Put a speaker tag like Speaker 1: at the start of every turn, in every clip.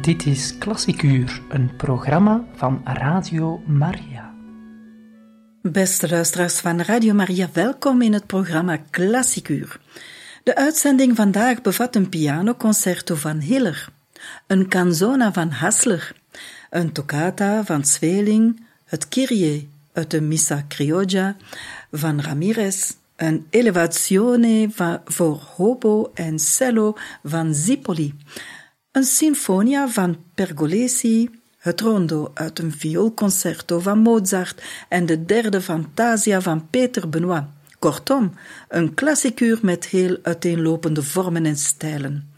Speaker 1: Dit is Klassikuur, een programma van Radio Maria.
Speaker 2: Beste luisteraars van Radio Maria, welkom in het programma Klassikuur. De uitzending vandaag bevat een pianoconcerto van Hiller, een canzona van Hassler, een toccata van Zweling, het Kyrie uit de Missa Criolla van Ramirez, een elevazione voor hobo en cello van Zipoli, een sinfonia van Pergolesi, het rondo uit een vioolconcerto van Mozart en de derde Fantasia van Peter Benoit. Kortom, een klassikuur met heel uiteenlopende vormen en stijlen.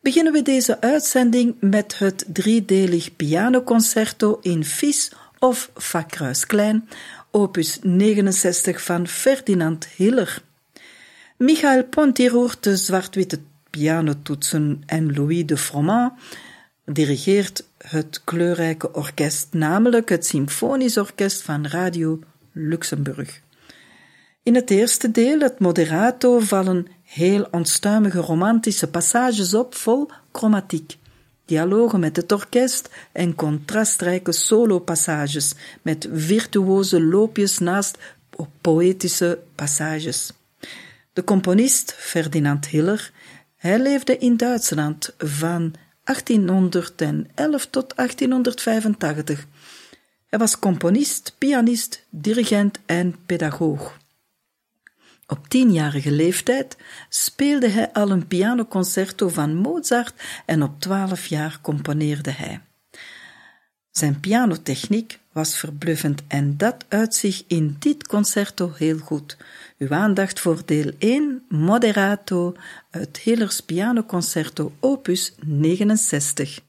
Speaker 2: Beginnen we deze uitzending met het driedelig pianoconcerto in Fis of Fa klein, opus 69 van Ferdinand Hiller. Michael Ponti roert de zwart-witte pianotoetsen en Louis de Froment dirigeert het kleurrijke orkest, namelijk het Symfonisch Orkest van Radio Luxemburg. In het eerste deel, het moderato, vallen heel onstuimige romantische passages op vol chromatiek. Dialogen met het orkest en contrastrijke solo-passages met virtuoze loopjes naast poëtische passages. De componist Ferdinand Hiller, hij leefde in Duitsland van 1811 tot 1885. Hij was componist, pianist, dirigent en pedagoog. Op tienjarige leeftijd speelde hij al een pianoconcerto van Mozart en op twaalf jaar componeerde hij. Zijn pianotechniek was verbluffend en dat uit zich in dit concerto heel goed. Uw aandacht voor deel 1, Moderato, uit Hillers pianoconcerto opus 69.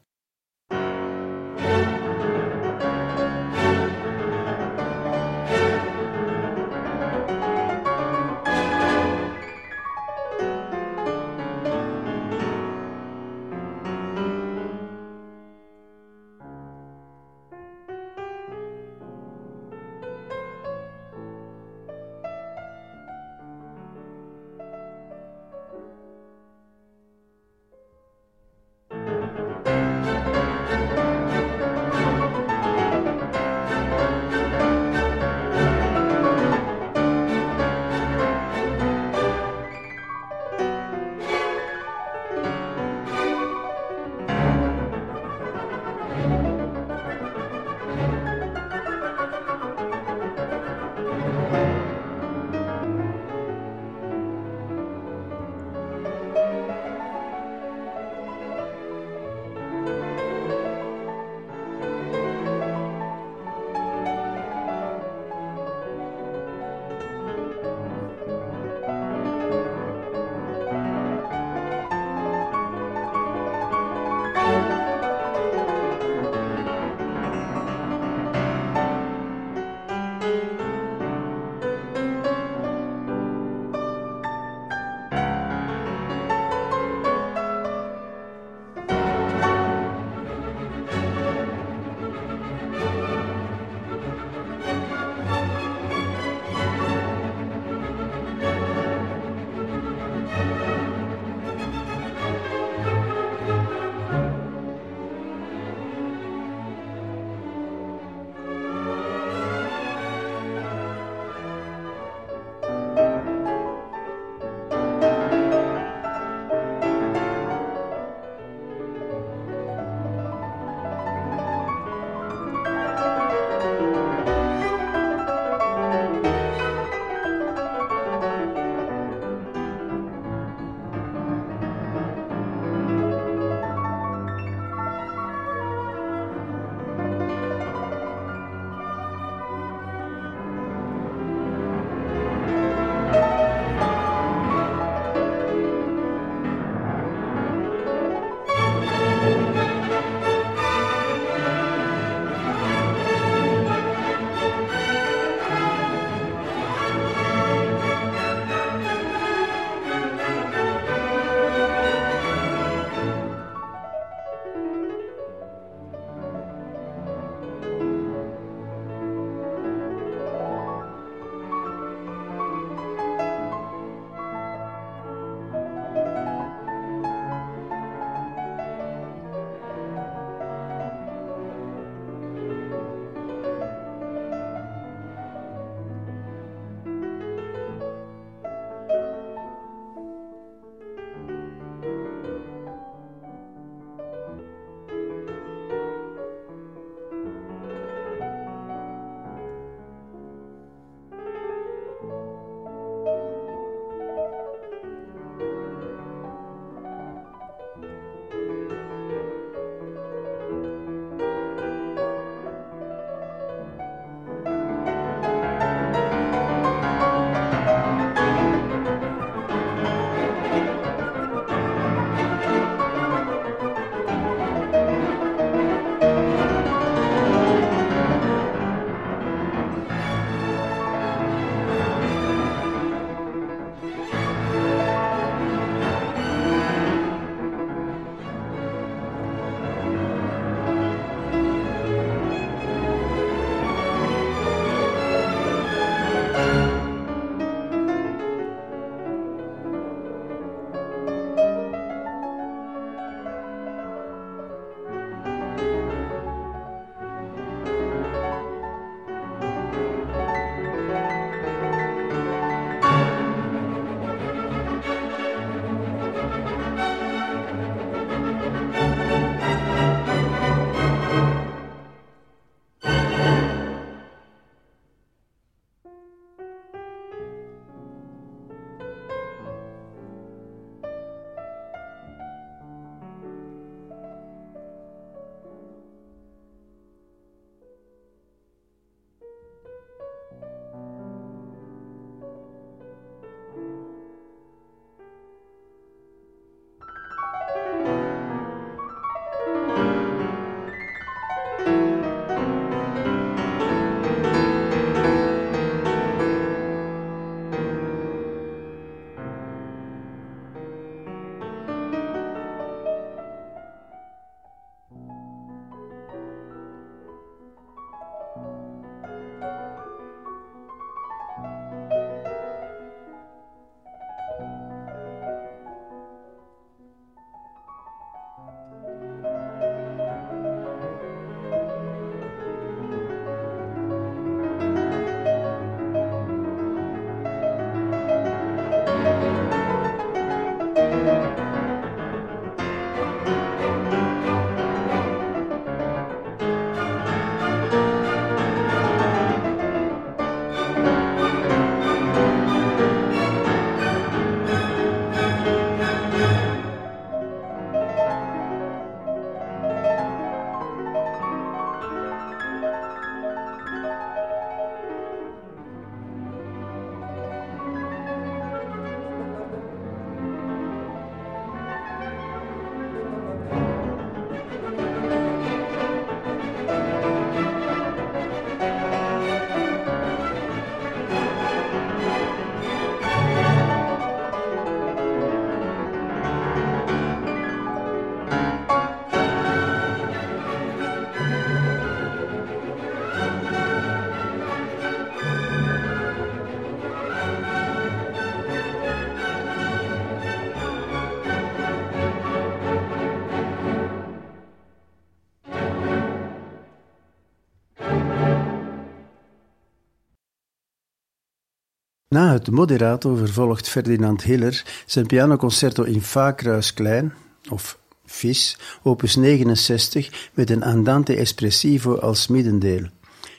Speaker 3: Na het moderato vervolgt Ferdinand Hiller zijn pianoconcerto in Fa kruis klein, of FIS, opus 69, met een andante espressivo als middendeel.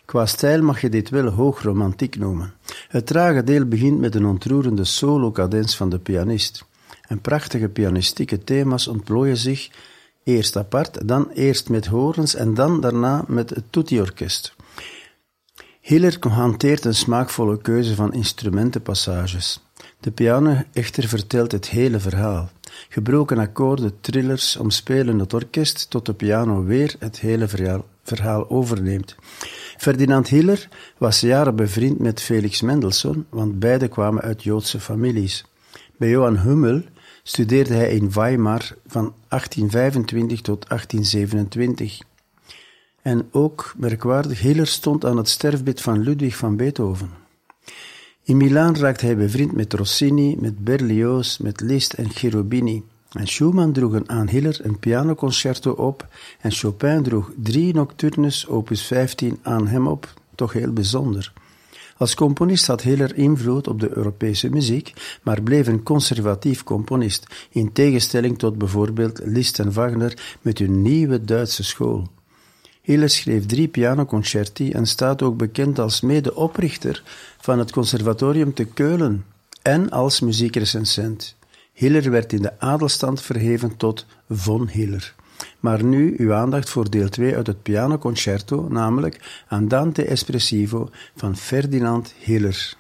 Speaker 3: Qua stijl mag je dit wel hoog romantiek noemen. Het trage deel begint met een ontroerende solo-cadens van de pianist. En prachtige pianistieke thema's ontplooien zich eerst apart, dan eerst met horens en dan daarna met het tutti-orkest. Hiller hanteert een smaakvolle keuze van instrumentenpassages. De piano echter vertelt het hele verhaal. Gebroken akkoorden, trillers omspelen het orkest tot de piano weer het hele verhaal overneemt. Ferdinand Hiller was jaren bevriend met Felix Mendelssohn, want beide kwamen uit Joodse families. Bij Johan Hummel studeerde hij in Weimar van 1825 tot 1827. En ook merkwaardig, Hiller stond aan het sterfbed van Ludwig van Beethoven. In Milaan raakte hij bevriend met Rossini, met Berlioz, met Liszt en Cherubini. En Schumann droeg aan Hiller een pianoconcerto op en Chopin droeg drie nocturnes opus 15 aan hem op, toch heel bijzonder. Als componist had Hiller invloed op de Europese muziek, maar bleef een conservatief componist, in tegenstelling tot bijvoorbeeld Liszt en Wagner met hun nieuwe Duitse school. Hiller schreef drie pianoconcerti en staat ook bekend als medeoprichter van het conservatorium te Keulen en als muziekrecensent. Hiller werd in de adelstand verheven tot von Hiller. Maar nu uw aandacht voor deel 2 uit het pianoconcerto, namelijk Andante Espressivo van Ferdinand Hiller.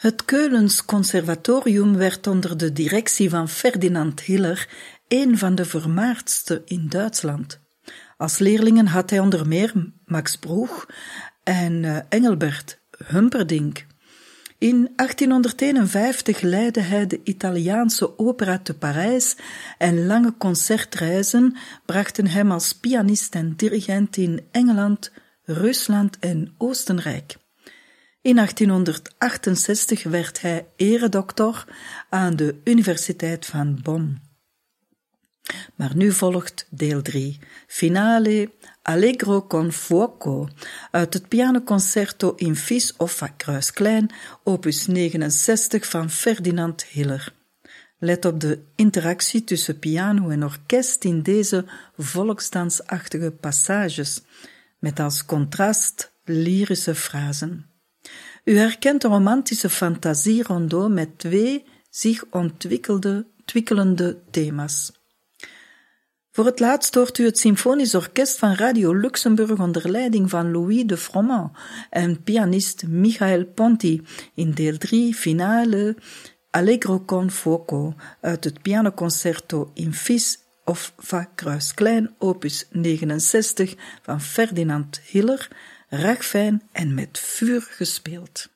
Speaker 2: Het Keulens Conservatorium werd onder de directie van Ferdinand Hiller een van de vermaardste in Duitsland. Als leerlingen had hij onder meer Max Bruch en eh, Engelbert Humperdinck. In 1851 leidde hij de Italiaanse opera te Parijs en lange concertreizen brachten hem als pianist en dirigent in Engeland, Rusland en Oostenrijk. In 1868 werd hij eredoctor aan de Universiteit van Bonn. Maar nu volgt deel 3, finale Allegro con fuoco uit het pianoconcerto in Fis of opus 69 van Ferdinand Hiller. Let op de interactie tussen piano en orkest in deze volksdansachtige passages, met als contrast lyrische frasen. U herkent de romantische fantasie rondeau met twee zich ontwikkelende thema's. Voor het laatst hoort u het Symfonisch Orkest van Radio Luxemburg onder leiding van Louis de Froment en pianist Michael Ponti in deel 3 finale Allegro con fuoco uit het pianoconcerto in Fis of Va Kruisklein opus 69 van Ferdinand Hiller, ragfijn en met vuur gespeeld.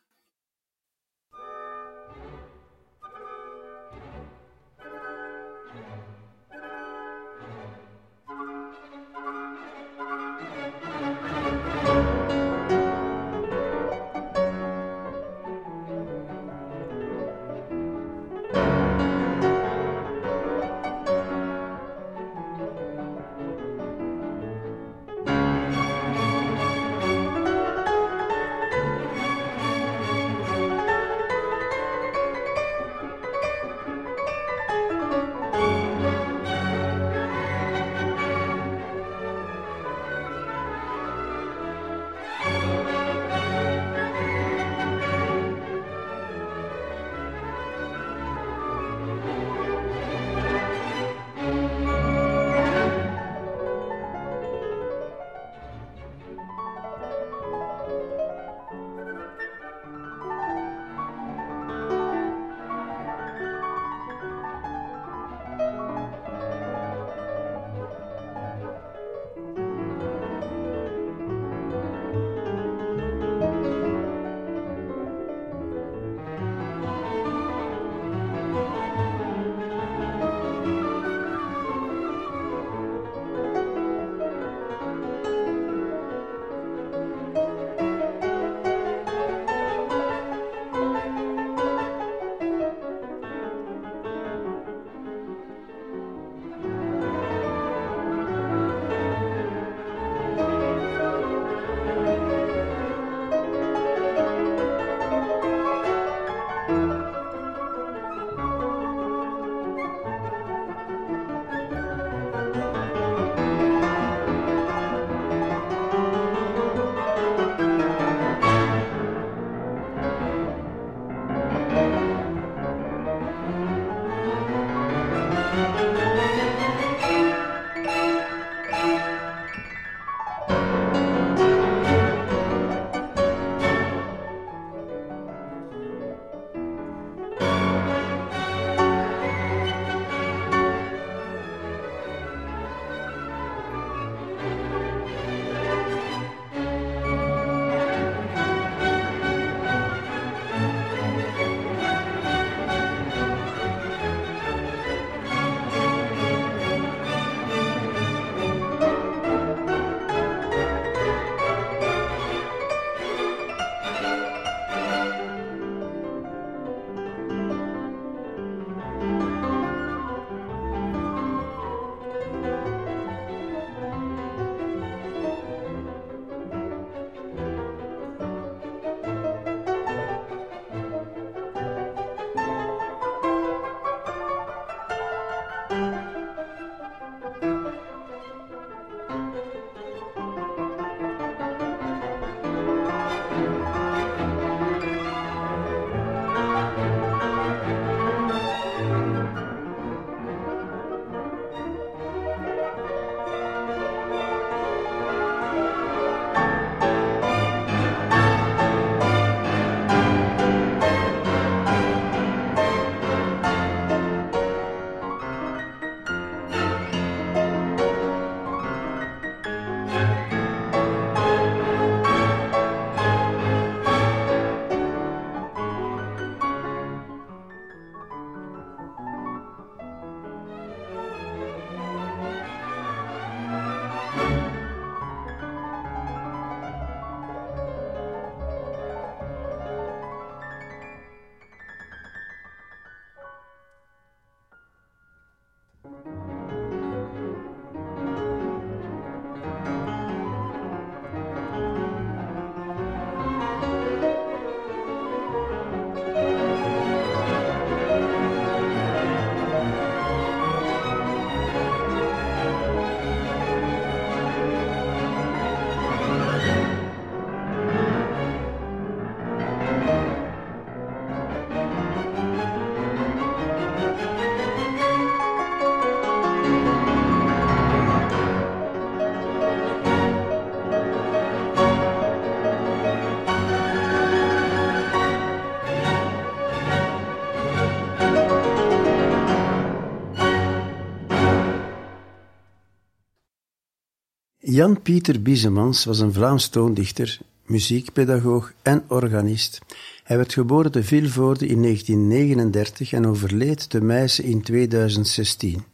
Speaker 3: Jan-Pieter Biesemans was een Vlaams toondichter, muziekpedagoog en organist. Hij werd geboren te Vilvoorde in 1939 en overleed te Meissen in 2016.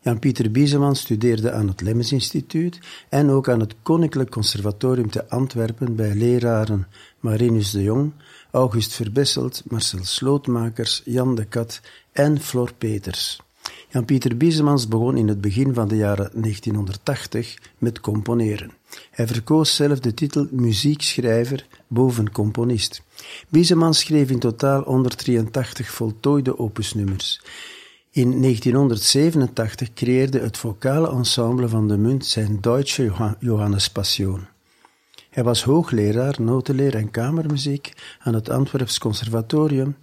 Speaker 3: Jan-Pieter Biesemans studeerde aan het Lemmens Instituut en ook aan het Koninklijk Conservatorium te Antwerpen bij leraren Marinus de Jong, August Verbesselt, Marcel Slootmakers, Jan de Kat en Flor Peters. Jan-Pieter Biesemans begon in het begin van de jaren 1980 met componeren. Hij verkoos zelf de titel muziekschrijver boven componist. Biesemans schreef in totaal 183 voltooide opusnummers. In 1987 creëerde het vocale ensemble van de Munt zijn Deutsche Johannes Passion. Hij was hoogleraar notenleer en kamermuziek aan het Antwerps Conservatorium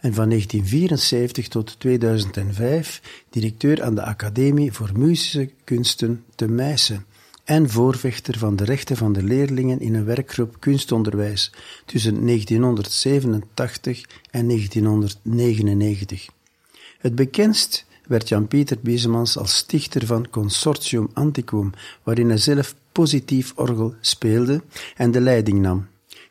Speaker 3: en van 1974 tot 2005 directeur aan de Academie voor Muzische Kunsten te Meissen en voorvechter van de rechten van de leerlingen in een werkgroep kunstonderwijs tussen 1987 en 1999. Het bekendst werd Jan-Pieter Biesemans als stichter van Consortium Antiquum, waarin hij zelf positief orgel speelde en de leiding nam.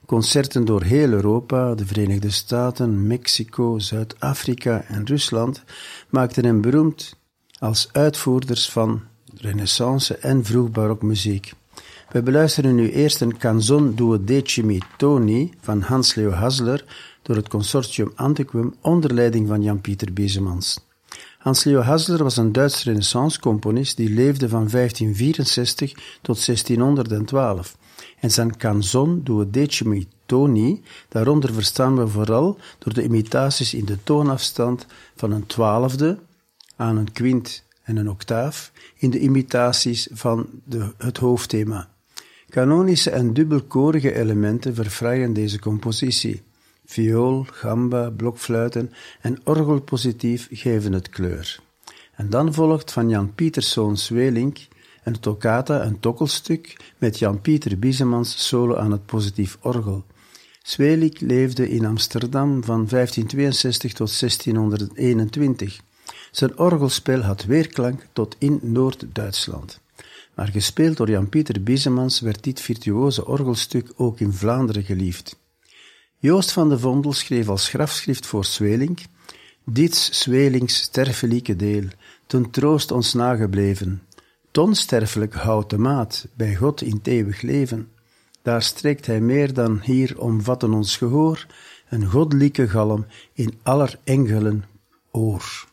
Speaker 3: Concerten door heel Europa, de Verenigde Staten, Mexico, Zuid-Afrika en Rusland maakten hem beroemd als uitvoerders van renaissance en vroegbarokmuziek. We beluisteren nu eerst een canzon duodecimi toni van Hans-Leo Hasler door het consortium Antiquum onder leiding van Jan-Pieter Biesemans. Hans-Leo Hasler was een Duits renaissance-componist die leefde van 1564 tot 1612 en zijn canzon duodecimi toni, daaronder verstaan we vooral door de imitaties in de toonafstand van een twaalfde aan een kwint en een octaaf in de imitaties van de, het hoofdthema. Canonische en dubbelkorige elementen verfraaien deze compositie. Viool, gamba, blokfluiten en orgelpositief geven het kleur. En dan volgt van Jan Pieterszoon Zwelink een toccata, een tokkelstuk, met Jan-Pieter Biesemans solo aan het positief orgel. Zwelik leefde in Amsterdam van 1562 tot 1621. Zijn orgelspel had weerklank tot in Noord-Duitsland. Maar gespeeld door Jan-Pieter Biesemans werd dit virtuoze orgelstuk ook in Vlaanderen geliefd. Joost van de Vondel schreef als grafschrift voor Zweling: Dit Zwelings sterfelijke deel, ten troost ons nagebleven, Tonsterfelijk houdt de maat, bij God in het eeuwig leven. Daar strekt hij meer dan hier omvatten ons gehoor, een godelijke galm in aller engelen oor.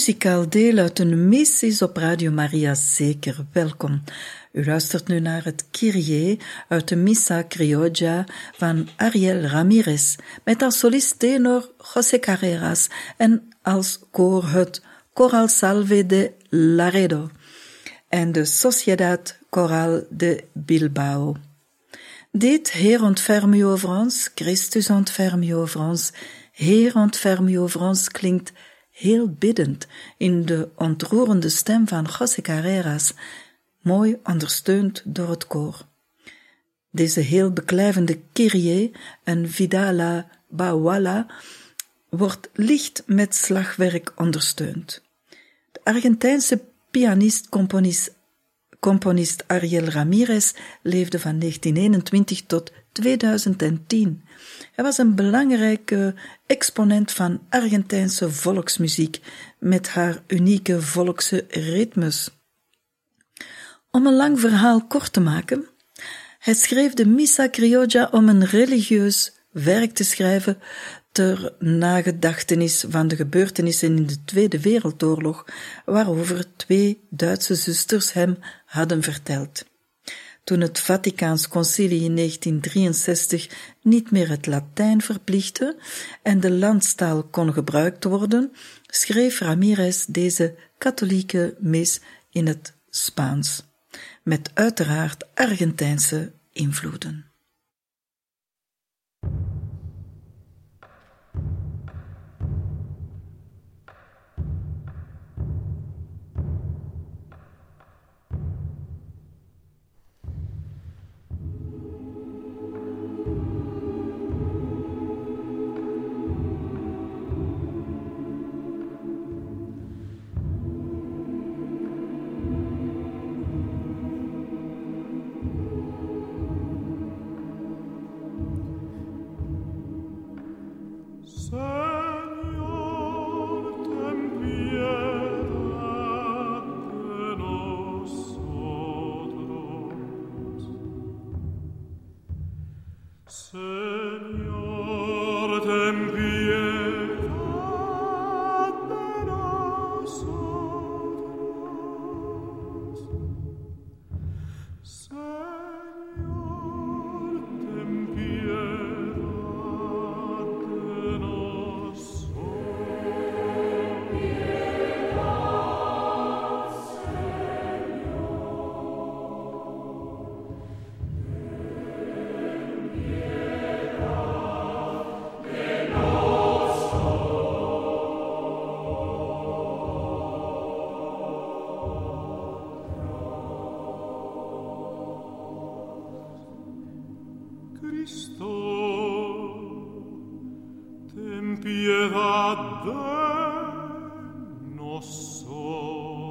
Speaker 2: Muzikaal deel uit een mis is op Radio Maria zeker welkom. U luistert nu naar het Kyrie uit de Missa Criolla van Ariel Ramirez, met als solist tenor José Carreras en als koor het Coral Salve de Laredo en de Sociedad Coral de Bilbao. Dit Heer ontferm u over ons, Christus ontferm u over ons, Heer ontferm u over ons klinkt heel biddend in de ontroerende stem van José Carreras, mooi ondersteund door het koor. Deze heel beklijvende Kyrie, een Vidala Bawala, wordt licht met slagwerk ondersteund. De Argentijnse pianist-componist componist Ariel Ramirez leefde van 1921 tot 2010. Hij was een belangrijke exponent van Argentijnse volksmuziek met haar unieke volkse ritmes. Om een lang verhaal kort te maken, hij schreef de Missa Criolla om een religieus werk te schrijven ter nagedachtenis van de gebeurtenissen in de Tweede Wereldoorlog, waarover twee Duitse zusters hem hadden verteld. Toen het Vaticaans concilie in 1963 niet meer het Latijn verplichtte en de landstaal kon gebruikt worden, schreef Ramirez deze katholieke mis in het Spaans, met uiteraard Argentijnse invloeden. piedad de nosotros.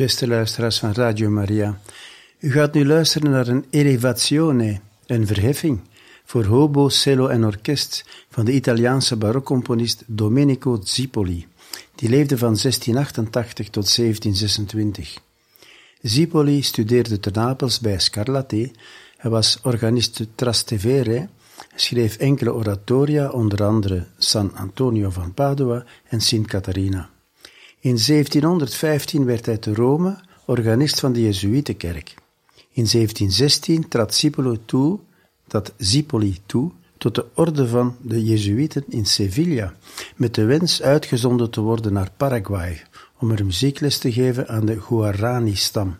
Speaker 3: Beste luisteraars van Radio Maria, u gaat nu luisteren naar een elevazione, een verheffing, voor hobo, cello en orkest van de Italiaanse barokcomponist Domenico Zipoli, die leefde van 1688 tot 1726. Zipoli studeerde te Napels bij Scarlatti, hij was organist Trastevere, schreef enkele oratoria, onder andere San Antonio van Padua en Sint Catharina. In 1715 werd hij te Rome organist van de Jezuïetenkerk. In 1716 trad Zipoli toe, dat Zipoli toe tot de orde van de Jezuïeten in Sevilla, met de wens uitgezonden te worden naar Paraguay om er muziekles te geven aan de Guarani-stam.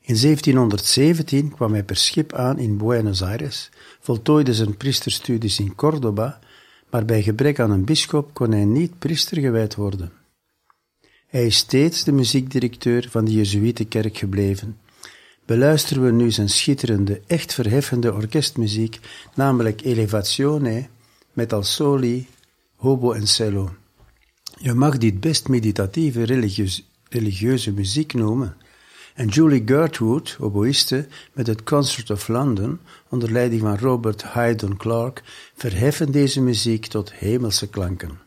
Speaker 3: In 1717 kwam hij per schip aan in Buenos Aires, voltooide zijn priesterstudies in Córdoba, maar bij gebrek aan een bisschop kon hij niet priester gewijd worden. Hij is steeds de muziekdirecteur van de Jezuïetenkerk gebleven. Beluisteren we nu zijn schitterende, echt verheffende orkestmuziek, namelijk Elevazione, met al soli, hobo en cello. Je mag dit best meditatieve religieuze muziek noemen. En Julie Gertwood, oboïste met het Concert of London, onder leiding van Robert Haydon Clark, verheffen deze muziek tot hemelse klanken.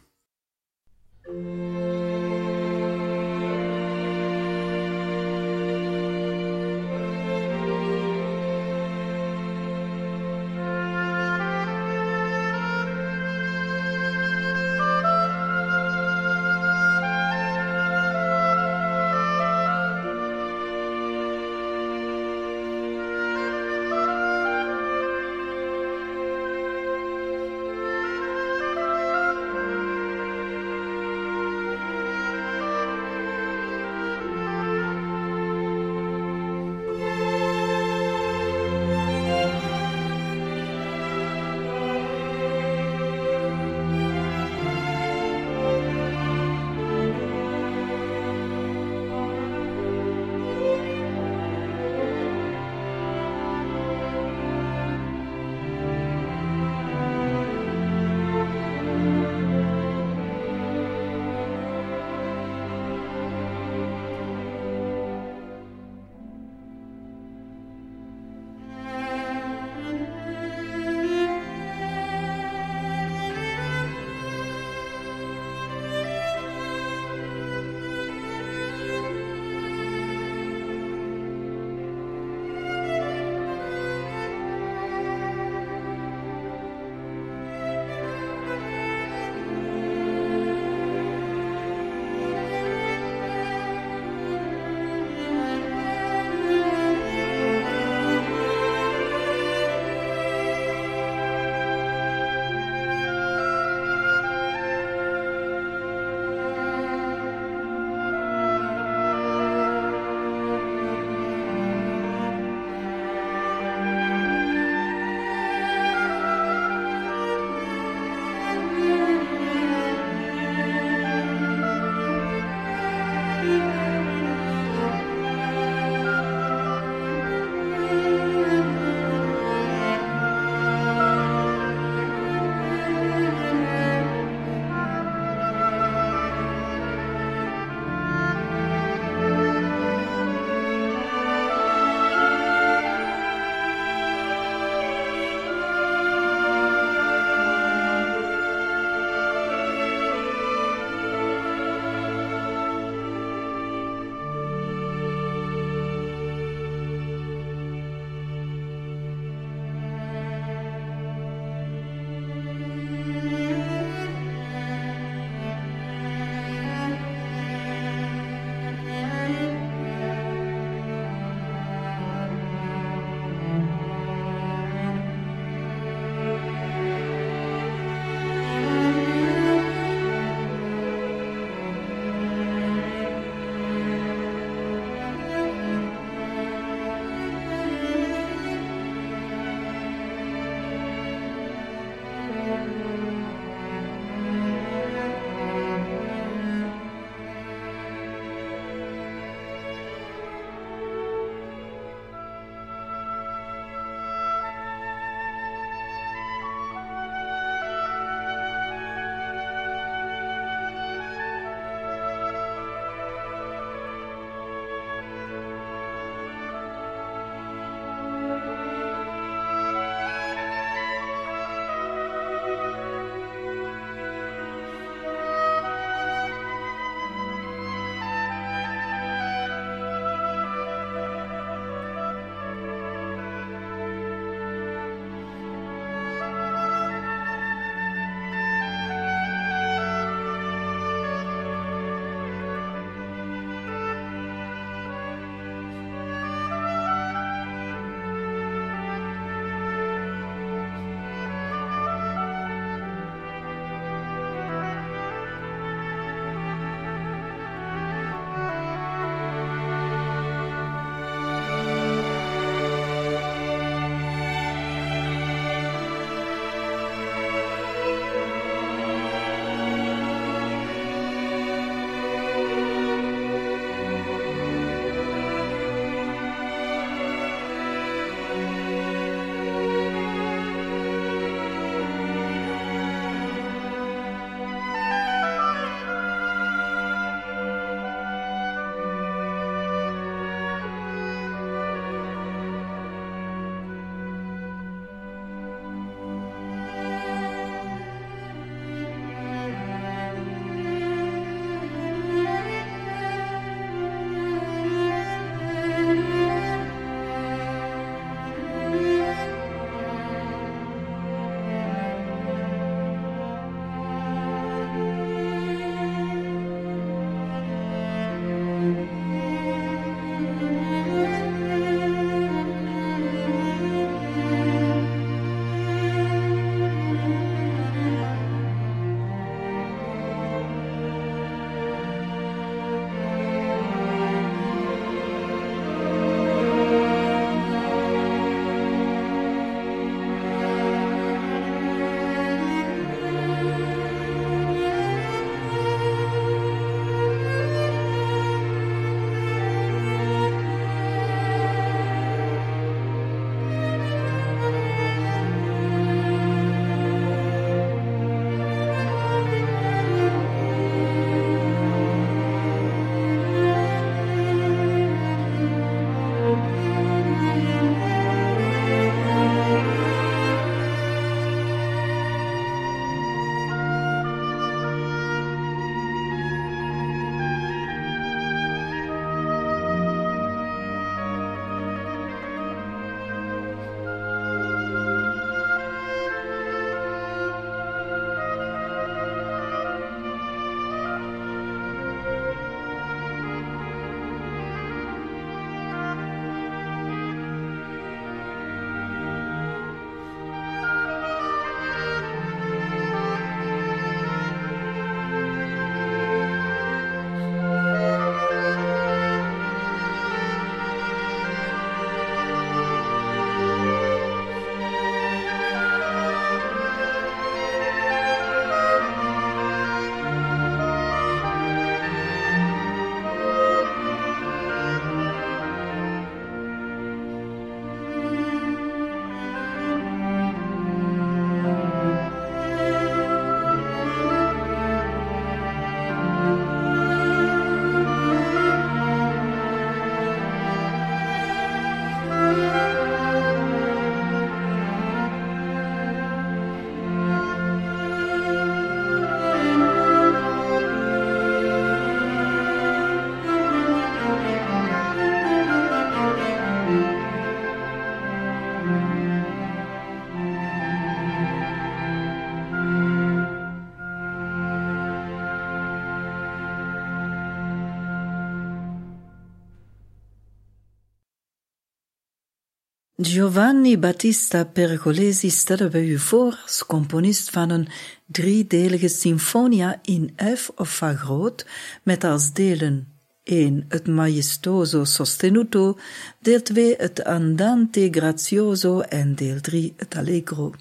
Speaker 2: Giovanni Battista Pergolesi stellen we u voor als componist van een driedelige symfonia in F of Fa groot, met als delen 1. Het maestoso sostenuto, deel 2. Het andante grazioso en deel 3. Het allegro.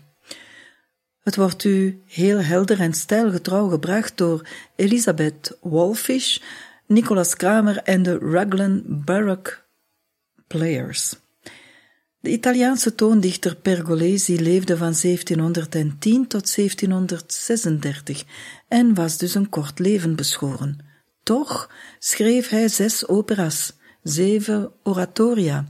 Speaker 2: Het wordt u heel helder en stijlgetrouw gebracht door Elisabeth Wolfish, Nicolas Kramer en de Raglan Baroque Players. De Italiaanse toondichter Pergolesi leefde van 1710 tot 1736 en was dus een kort leven beschoren. Toch schreef hij zes operas, zeven oratoria,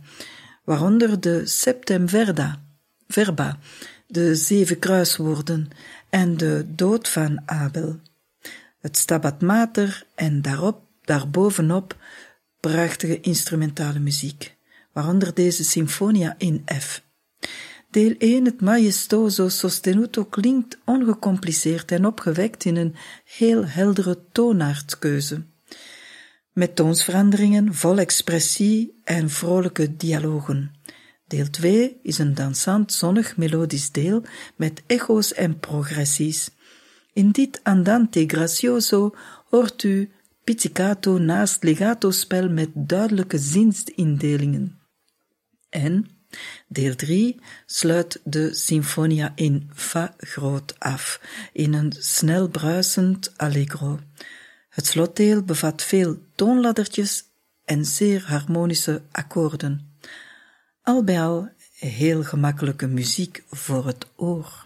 Speaker 2: waaronder de Septemverda, Verba, de zeven kruiswoorden en de dood van Abel, het Stabat Mater en daarop, daarbovenop prachtige instrumentale muziek waaronder deze symfonia in F. Deel 1, het maestoso sostenuto, klinkt ongecompliceerd en opgewekt in een heel heldere toonaardkeuze. Met toonsveranderingen, vol expressie en vrolijke dialogen. Deel 2 is een dansant, zonnig melodisch deel met echo's en progressies. In dit andante gracioso hoort u pizzicato naast legato-spel met duidelijke zinsindelingen. En deel 3 sluit de symfonia in Fa groot af, in een snel bruisend allegro. Het slotdeel bevat veel toonladdertjes en zeer harmonische akkoorden. Al bij al heel gemakkelijke muziek voor het oor.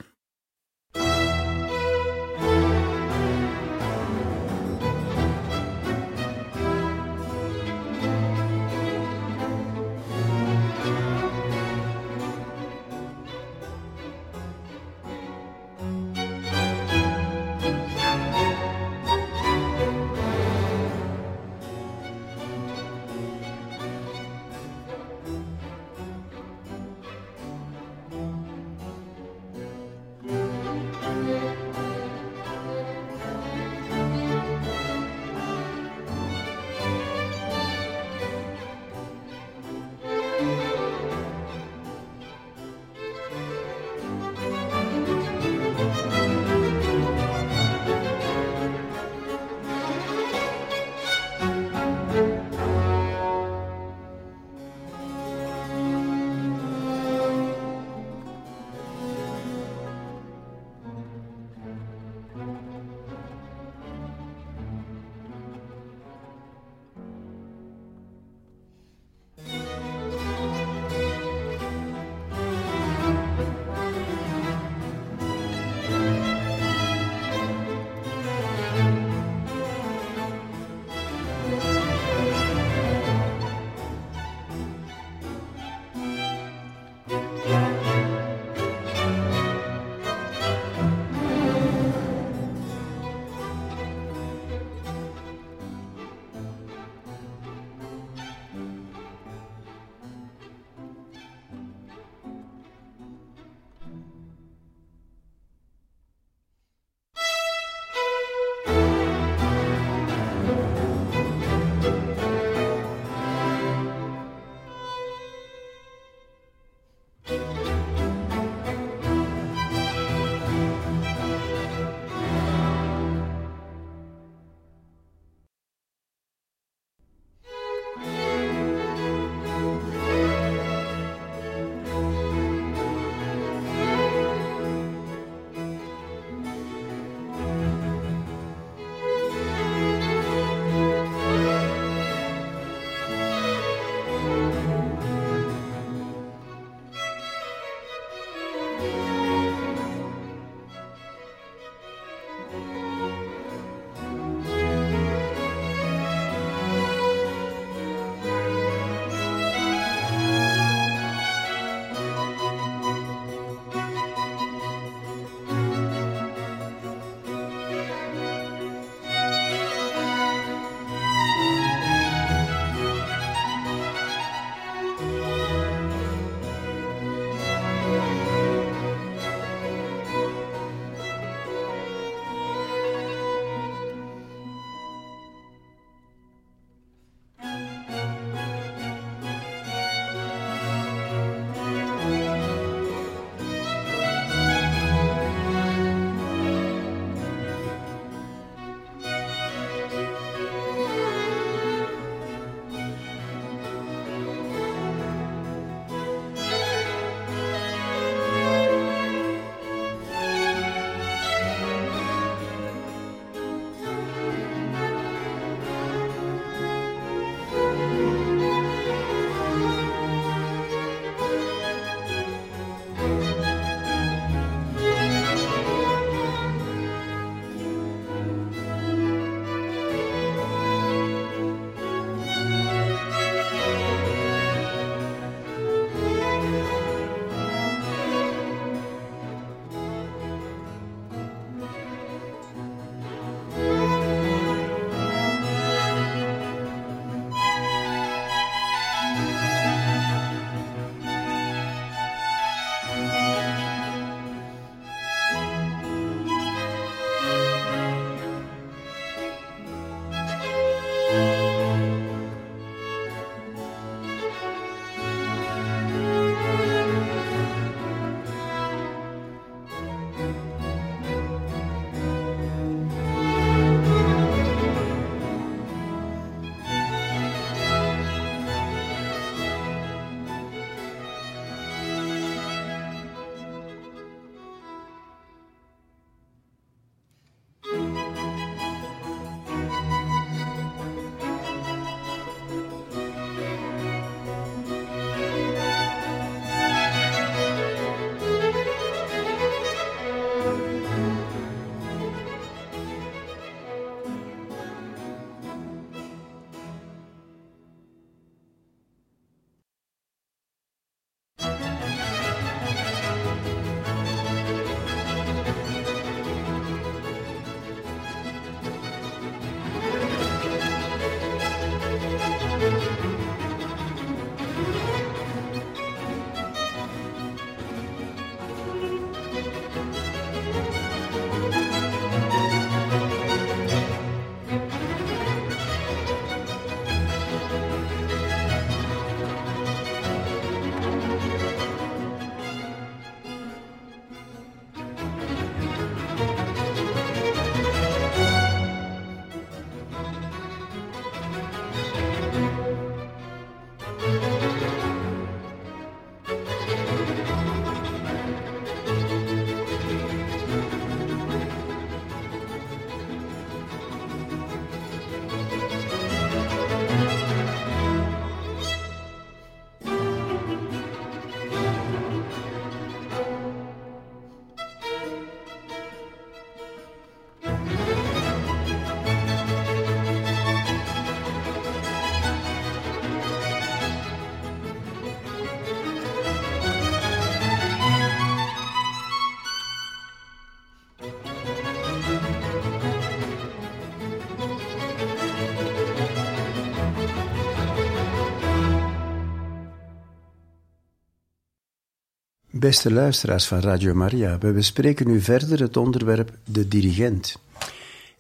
Speaker 3: Beste luisteraars van Radio Maria, we bespreken nu verder het onderwerp de dirigent.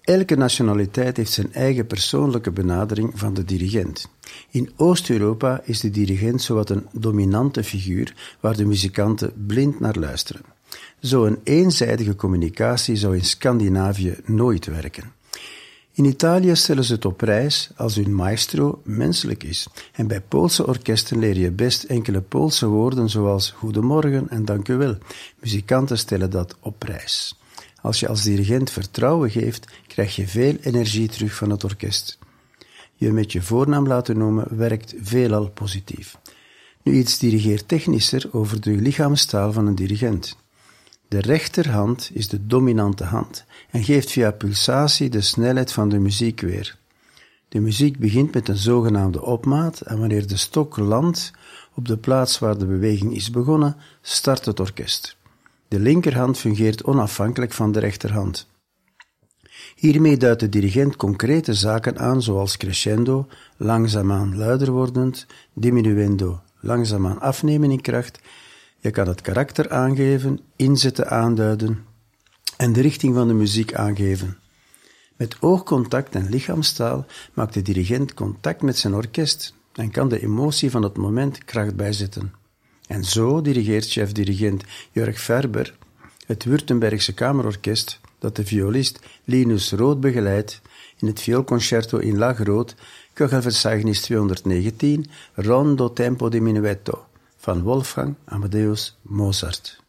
Speaker 3: Elke nationaliteit heeft zijn eigen persoonlijke benadering van de dirigent. In Oost-Europa is de dirigent zowat een dominante figuur waar de muzikanten blind naar luisteren. Zo'n eenzijdige communicatie zou in Scandinavië nooit werken. In Italië stellen ze het op prijs als hun maestro menselijk is. En bij Poolse orkesten leer je best enkele Poolse woorden zoals goedemorgen en dank u wel. Muzikanten stellen dat op prijs. Als je als dirigent vertrouwen geeft, krijg je veel energie terug van het orkest. Je met je voornaam laten noemen werkt veelal positief. Nu iets dirigeertechnischer over de lichaamstaal van een dirigent. De rechterhand is de dominante hand en geeft via pulsatie de snelheid van de muziek weer. De muziek begint met een zogenaamde opmaat en wanneer de stok landt op de plaats waar de beweging is begonnen, start het orkest. De linkerhand fungeert onafhankelijk van de rechterhand. Hiermee duidt de dirigent concrete zaken aan zoals crescendo, langzaamaan luider wordend, diminuendo, langzaamaan afnemen in kracht je kan het karakter aangeven, inzetten aanduiden en de richting van de muziek aangeven. Met oogcontact en lichaamstaal maakt de dirigent contact met zijn orkest en kan de emotie van het moment kracht bijzetten. En zo dirigeert chef-dirigent Jörg Ferber het Württembergse Kamerorkest dat de violist Linus Rood begeleidt in het vioolconcerto in La Groot, Köchelverzeichnis 219, Rondo Tempo di Minuetto van Wolfgang Amadeus Mozart.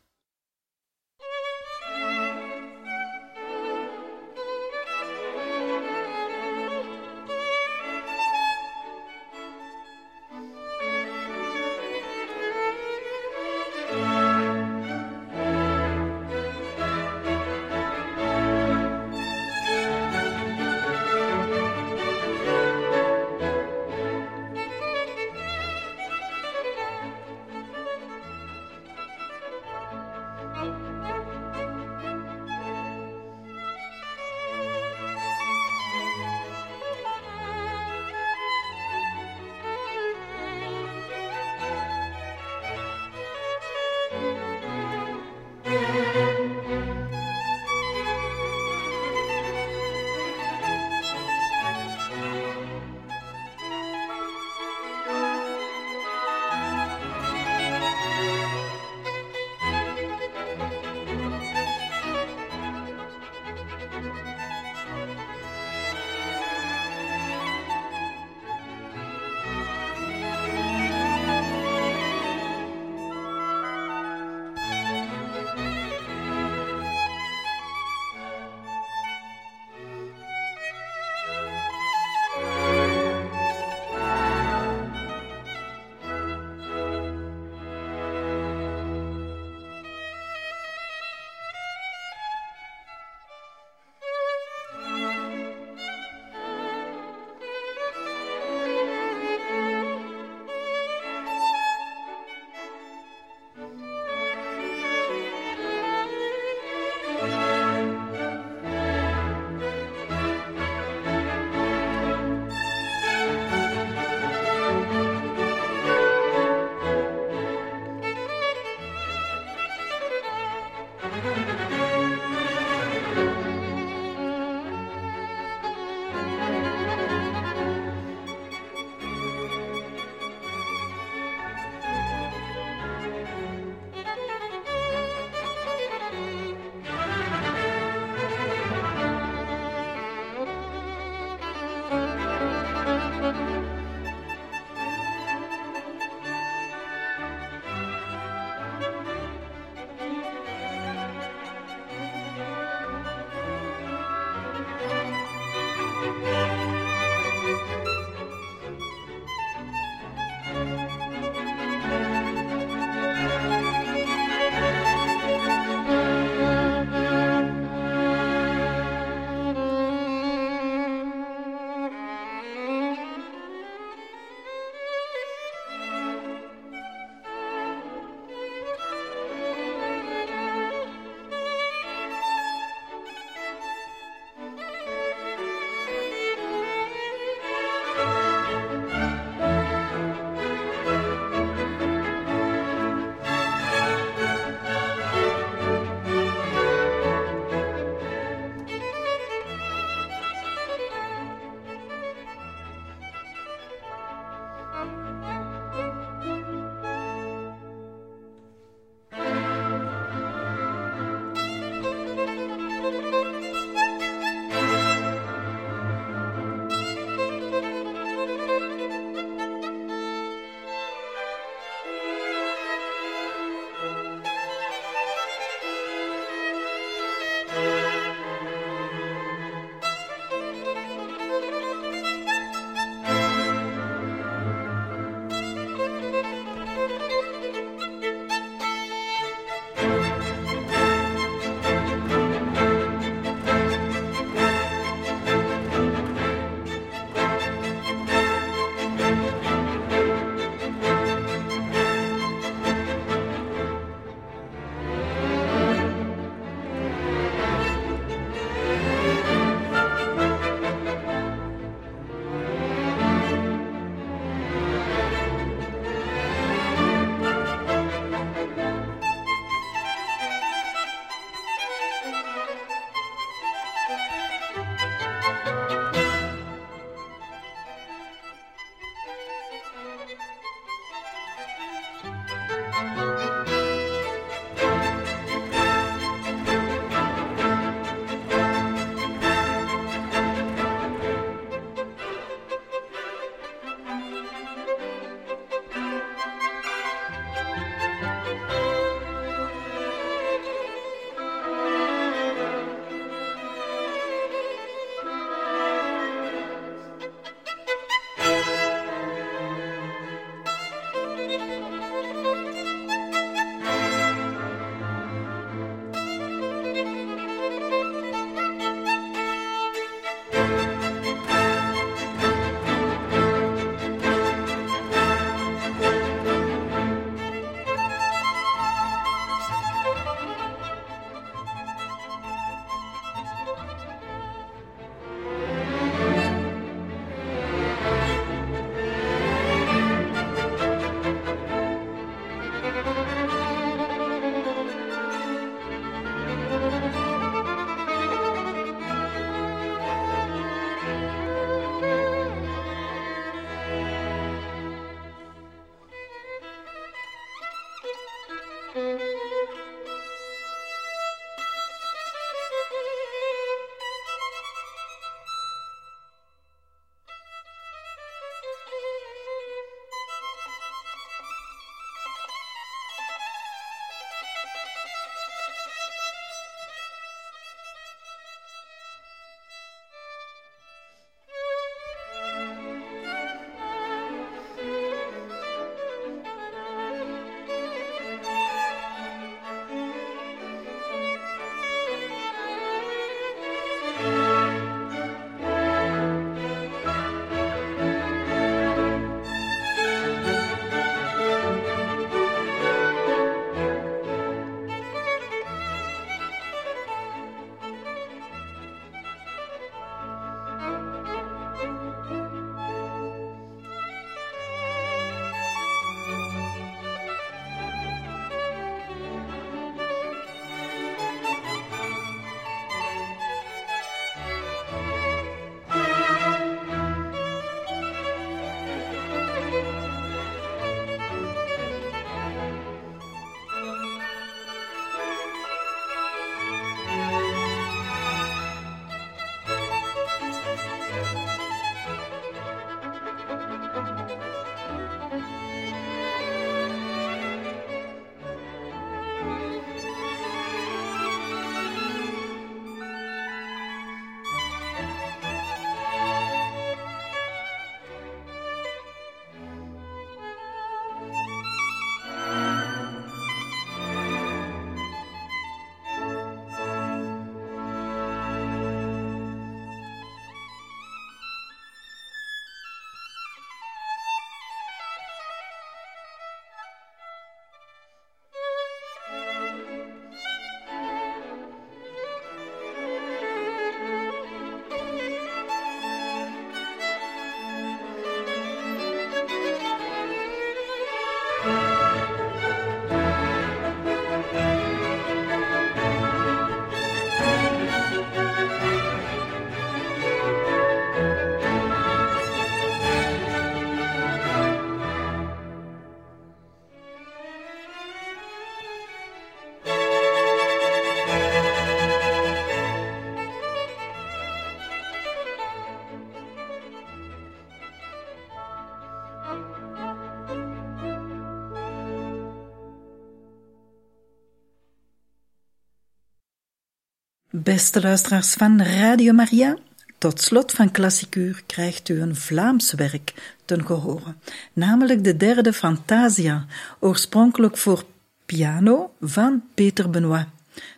Speaker 2: Beste luisteraars van Radio Maria, tot slot van Klassikuur krijgt u een Vlaams werk ten gehore, namelijk de derde Fantasia, oorspronkelijk voor piano van Peter Benoit,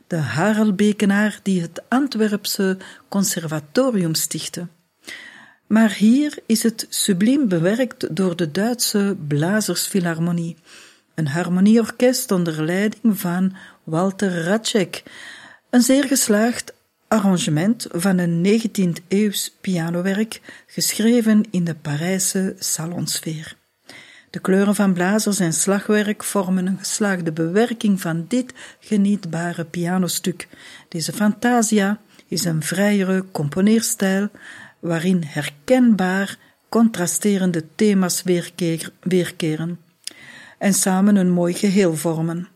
Speaker 2: de Harelbekenaar die het Antwerpse conservatorium stichtte. Maar hier is het subliem bewerkt door de Duitse Blazersfilharmonie, een harmonieorkest onder leiding van Walter Ratschek, een zeer geslaagd arrangement van een 19e-eeuws pianowerk geschreven in de Parijse salonsfeer. De kleuren van blazers en slagwerk vormen een geslaagde bewerking van dit genietbare pianostuk. Deze Fantasia is een vrijere componeerstijl waarin herkenbaar contrasterende thema's weerkeren en samen een mooi geheel vormen.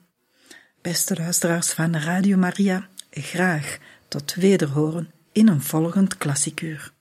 Speaker 2: Beste luisteraars van Radio Maria, graag tot wederhoren in een volgend klassikuur.